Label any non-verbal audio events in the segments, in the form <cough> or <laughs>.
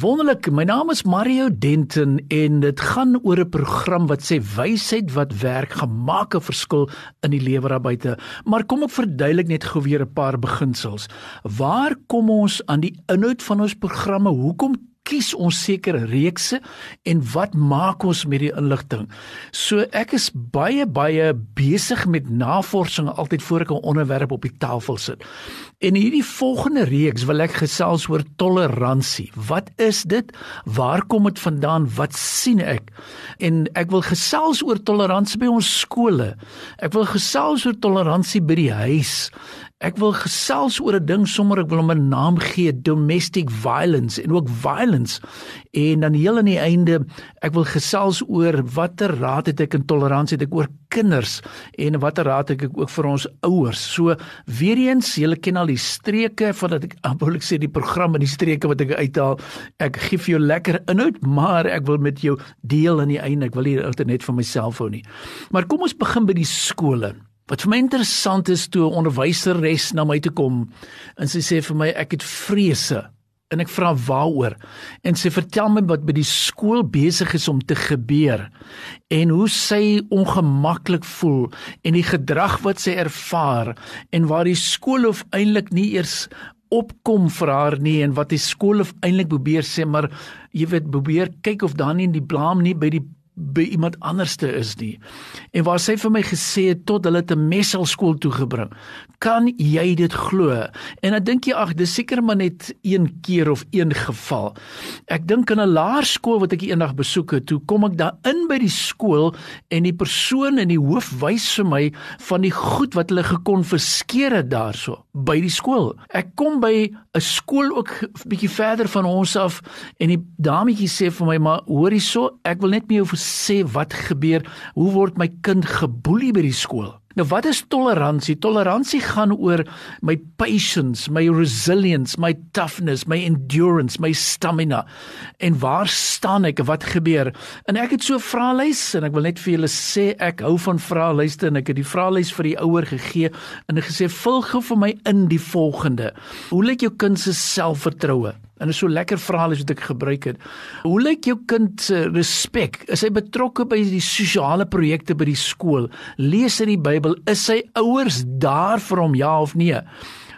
Wonderlik, my naam is Mario Denton en dit gaan oor 'n program wat sê wysheid wat werk gemaak 'n verskil in die lewe daar buite. Maar kom ek verduidelik net gou weer 'n paar beginsels. Waar kom ons aan die inhoud van ons programme? Hoekom kies ons sekere reekse en wat maak ons met die inligting? So ek is baie baie besig met navorsing altyd voor ek 'n onderwerp op die tafel sit. En hierdie volgende reeks wil ek gesels oor toleransie. Wat is dit? Waar kom dit vandaan? Wat sien ek? En ek wil gesels oor toleransie by ons skole. Ek wil gesels oor toleransie by die huis. Ek wil gesels oor 'n ding sommer ek wil hom 'n naam gee, domestic violence en ook violence. En dan heel aan die einde, ek wil gesels oor watter raad het ek in toleransie het ek oor kinders en watter raad het ek ook vir ons ouers. So weer eens, julle ken al die streke van dat ek <laughs> amperlik sê die program en die streke wat ek uithaal. Ek gee vir jou lekker inhoud, maar ek wil met jou deel aan die einde. Ek wil hier net vir myself hou nie. Maar kom ons begin by die skole. Wat vir my interessant is toe 'n onderwyseres na my toe kom en sy sê vir my ek het vrese. En ek vra waaroor? En sy vertel my wat by die skool besig is om te gebeur en hoe sy ongemaklik voel en die gedrag wat sy ervaar en waar die skool of eintlik nie eers opkom vir haar nie en wat die skool of eintlik probeer sê maar jy weet probeer kyk of dan nie die blame nie by die by iemand anderste is nie. En waar sy vir my gesê het tot hulle te Messel skool toe gebring. Kan jy dit glo? En dan dink jy ag, dis seker maar net een keer of een geval. Ek dink in 'n laerskool wat ek eendag besoek het, toe kom ek daar in by die skool en die persoon in die hoof wys vir my van die goed wat hulle gekonfiskeer het daarso by die skool. Ek kom by 'n skool ook 'n bietjie verder van ons af en die dametjie sê vir my maar hoor hierso, ek wil net met jou sê wat gebeur? Hoe word my kind geboelie by die skool? Nou wat is toleransie? Toleransie gaan oor my patience, my resilience, my toughness, my endurance, my stamina. En waar staan ek? Wat gebeur? En ek het so 'n vraelys en ek wil net vir julle sê ek hou van vraelyste en ek het die vraelys vir die ouer gegee en gesê vul gou vir my in die volgende. Hoe lyk jou kind se selfvertroue? En is so lekker verhaal wat ek gebruik het. Hoe lyk jou kind se respek? Is hy betrokke by die sosiale projekte by die skool? Lees hy die Bybel? Is sy ouers daar vir hom ja of nee?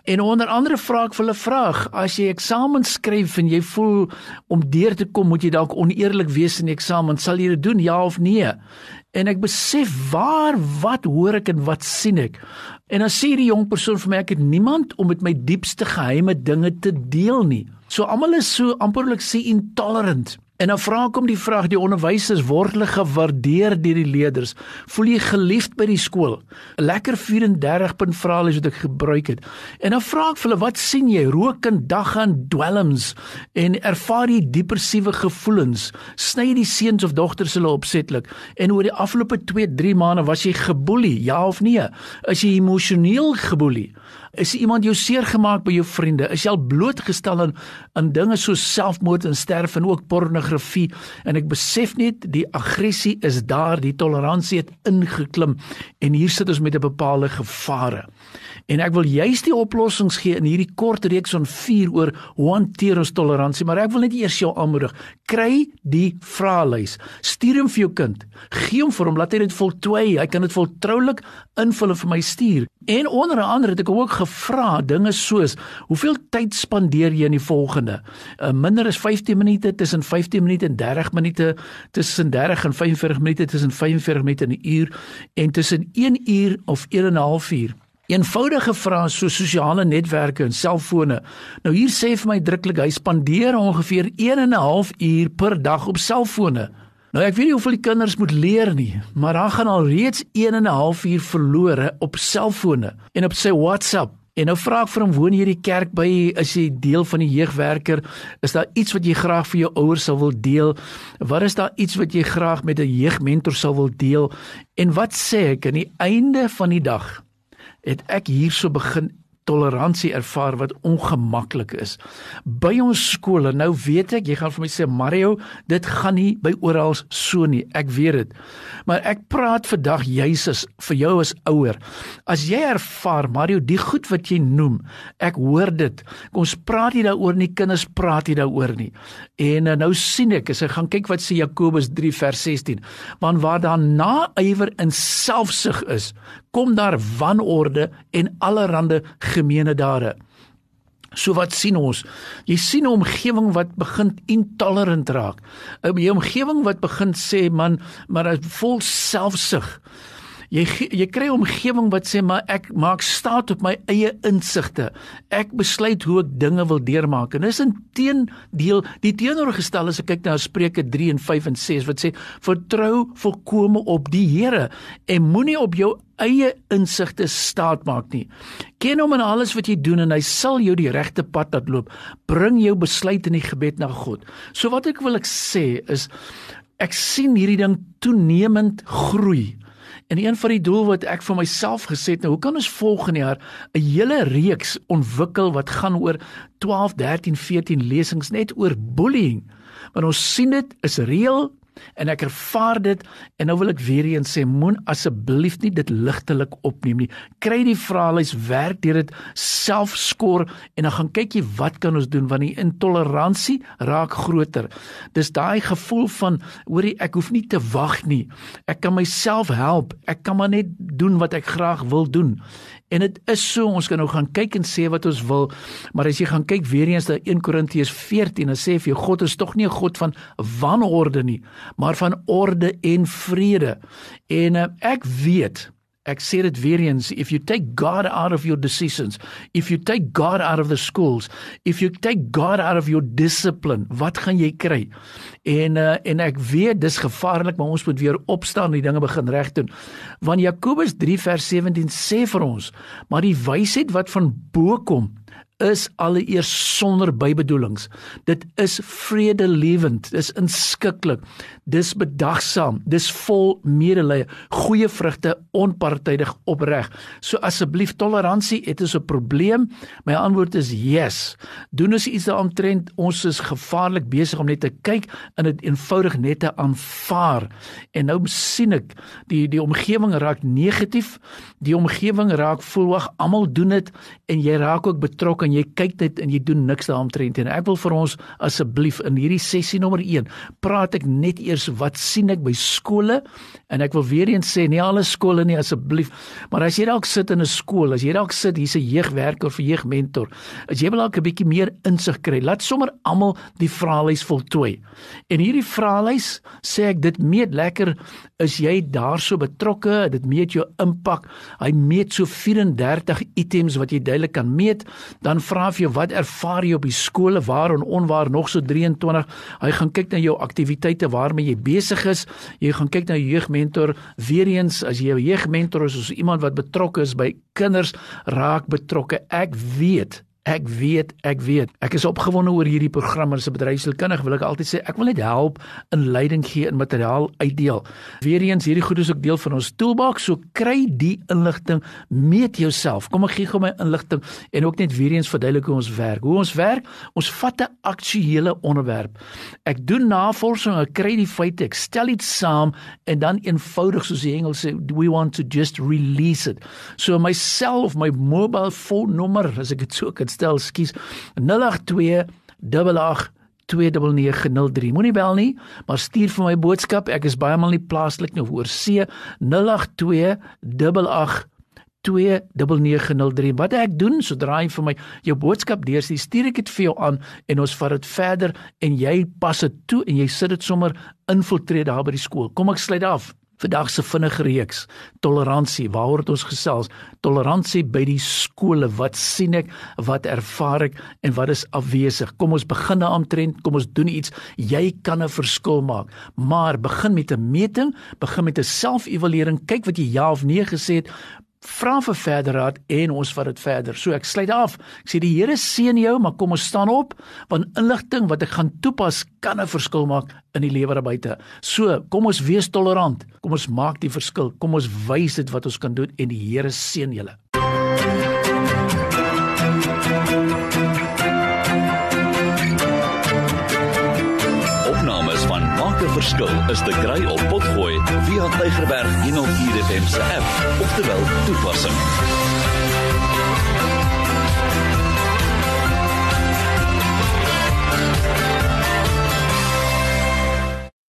En onder andere vra ek vir hulle vraag, as jy eksamen skryf en jy voel om deur te kom, moet jy dalk oneerlik wees in die eksamen, sal jy dit doen ja of nee? En ek besef waar wat hoor ek en wat sien ek? En dan sê die jong persoon vir my ek het niemand om met my diepste geheime dinge te deel nie. So almal is so amperlik sê intolerant. En dan vra ek om die vraag die onderwysers word hulle gewaardeer deur die leerders? Voel jy geliefd by die skool? 'n Lekker 34 punt vraag is wat ek gebruik het. En dan vra ek vir hulle wat sien jy? Rook en dag aan dwelms en ervaar jy depressiewe gevoelens? Sny die seuns of dogters hulle opsetlik en oor die afgelope 2-3 maande was jy geboelie? Ja of nee? Is jy emosioneel geboelie? Is iemand jou seer gemaak by jou vriende? Is jy al blootgestel aan aan dinge soos selfmoord en sterf en ook pornografie? En ek besef net die aggressie is daar, die toleransie het ingeklim en hier sit ons met 'n bepaalde gevare. En ek wil juist die oplossings gee in hierdie kort reeks van 4 oor hoe hanteer ons toleransie, maar ek wil net eers jou aanmoedig. Kry die vraelys. Stuur hom vir jou kind. Gee hom vir hom, laat hy dit voltooi. Hy kan dit voltroulik invul en vir my stuur. En onder andere het ek ook gevra dinge soos hoeveel tyd spandeer jy in die volgende? Uh, minder as 15 minute tussen 15 minute en 30 minute tussen 30 en 45 minute tussen 45 minute en 'n uur en tussen 1 uur of 1 en 'n half uur. Eenvoudige vrae so sosiale netwerke en selfone. Nou hier sê vir my druklik hy spandeer ongeveer 1 en 'n half uur per dag op selfone. Nou ek weet nie hoeveel die kinders moet leer nie, maar daar gaan al reeds 1 en 'n half uur verlore op selfone en op sy WhatsApp. En nou vra ek vir hom woon jy die kerk by as jy deel van die jeugwerker? Is daar iets wat jy graag vir jou ouers sou wil deel? Wat is daar iets wat jy graag met 'n jeugmentor sou wil deel? En wat sê ek aan die einde van die dag het ek hierso begin toleransie ervaar wat ongemaklik is. By ons skole, nou weet ek, jy gaan vir my sê Mario, dit gaan nie by oral so nie. Ek weet dit. Maar ek praat vandag juis as vir jou as ouer. As jy ervaar Mario, die goed wat jy noem, ek hoor dit. Kom ons praat nie daaroor nie, kinders praat nie daaroor nie. En eh, nou sien ek, as ek gaan kyk wat sê Jakobus 3 vers 16, want waar daar naaiwer in selfsug is, kom daar wanorde en allerlei gemeene dade. So wat sien ons? Jy sien 'n omgewing wat begin intolerant raak. 'n Omgewing wat begin sê man, maar dit vol selfsug. Jy jy kry 'n omgewing wat sê maar ek maak staat op my eie insigte. Ek besluit hoe ek dinge wil deurmaak. En dis inteendeel die teenoorgestel as ek kyk na Spreuke 3 en 5 en 6 wat sê vertrou volkome op die Here en moenie op jou eie insigte staat maak nie. Ken hom in alles wat jy doen en hy sal jou die regte pad laat loop. Bring jou besluit in die gebed na God. So wat ek wil ek sê is ek sien hierdie ding toenemend groei. En een van die doel wat ek vir myself geset het, nou hoe kan ons volgende jaar 'n hele reeks ontwikkel wat gaan oor 12, 13, 14 lesings net oor bullying. Want ons sien dit is reël, en ek ervaar dit en nou wil ek weer eens sê moen asseblief nie dit ligtelik opneem nie. Kry die vraelys werk deur dit self skoor en dan gaan kyk jy wat kan ons doen want die intoleransie raak groter. Dis daai gevoel van hoorie ek hoef nie te wag nie. Ek kan myself help. Ek kan maar net doen wat ek graag wil doen En dit is so ons kan nou gaan kyk en sê wat ons wil, maar as jy gaan kyk weer eens na 1 Korintiërs 14, dan sê vir jou God is tog nie 'n God van wanorde nie, maar van orde en vrede. En uh, ek weet Ek sê dit weer eens, if you take God out of your decisions, if you take God out of the schools, if you take God out of your discipline, wat gaan jy kry? En uh, en ek weet dis gevaarlik, maar ons moet weer opstaan en die dinge begin regdoen. Want Jakobus 3 vers 17 sê vir ons, maar die wysheid wat van bo kom, is alleeers sonder bybedoelings. Dit is vredelewend, dis inskikkelik, dis bedagsaam, dis vol medelee, goeie vrugte, onpartydig, opreg. So asseblief toleransie, dit is 'n probleem. My antwoord is yes. Doen ons iets daaromtrent, ons is gevaarlik besig om net te kyk en dit eenvoudig net te aanvaar. En nou sien ek die die omgewing raak negatief. Die omgewing raak voel wag, almal doen dit en jy raak ook betrokke en jy kyk dit en jy doen niks daaromtrent nie. Ek wil vir ons asseblief in hierdie sessie nommer 1 praat ek net eers wat sien ek by skole en ek wil weer eens sê nie alle skole nie asseblief, maar as jy dalk sit in 'n skool, as jy dalk sit hier's 'n jeugwerker of 'n jeugmentor, as jy wil dalk 'n bietjie meer insig kry, laat sommer almal die vraelys voltooi. En hierdie vraelys sê ek dit meet lekker is jy daarso betrokke, dit meet jou impak. Hy meet so 34 items wat jy duidelik kan meet, dan vra vir jou wat ervaar jy op die skole waar en onwaar? Nog so 23 hy gaan kyk na jou aktiwiteite waarmee jy besig is. Jy gaan kyk na jou jeugmentor. Weer eens as jy 'n jeugmentor is of iemand wat betrokke is by kinders raak betrokke. Ek weet Ek weet, ek weet. Ek is opgewonde oor hierdie program as 'n bedryfskundige. Wil ek altyd sê ek wil net help in leiding gee en materiaal uitdeel. Weereens hierdie goed is ook deel van ons toolbox, so kry die inligting met jouself. Kom ek gee gou my inligting en ook net weereens verduidelik hoe ons werk. Hoe ons werk? Ons vat 'n aktuele onderwerp. Ek doen navorsing, ek kry die feite, ek stel dit saam en dan eenvoudig soos die Engels sê, we want to just release it. So myself, my mobile phone nommer, as ek dit so kan stel, skus 082 88 29903. Moenie bel nie, maar stuur vir my boodskap. Ek is baie maal nie plaaslik nou oor C 082 88 29903 wat ek doen sodra jy vir my jou boodskap deurstuur stuur ek dit vir jou aan en ons vat dit verder en jy pas dit toe en jy sit dit sommer infiltreer daar by die skool kom ek sluit af Vandag se vinnige reeks toleransie waaroor het ons gesels? Toleransie by die skole. Wat sien ek? Wat ervaar ek? En wat is afwesig? Kom ons begin daaromtrent. Kom ons doen iets. Jy kan 'n verskil maak. Maar begin met 'n meting. Begin met 'n selfevaluering. Kyk wat jy ja of nee gesê het vra vir verder raad en ons vat dit verder. So ek sluit af. Ek sê die Here seën jou, maar kom ons staan op want inligting wat ek gaan toepas kan 'n verskil maak in die lewe daar buite. So, kom ons wees tolerant. Kom ons maak die verskil. Kom ons wys dit wat ons kan doen en die Here seën julle. Verskil is te kry op Potgooi via Tigerberg 104 FM se app of te wel toepassing.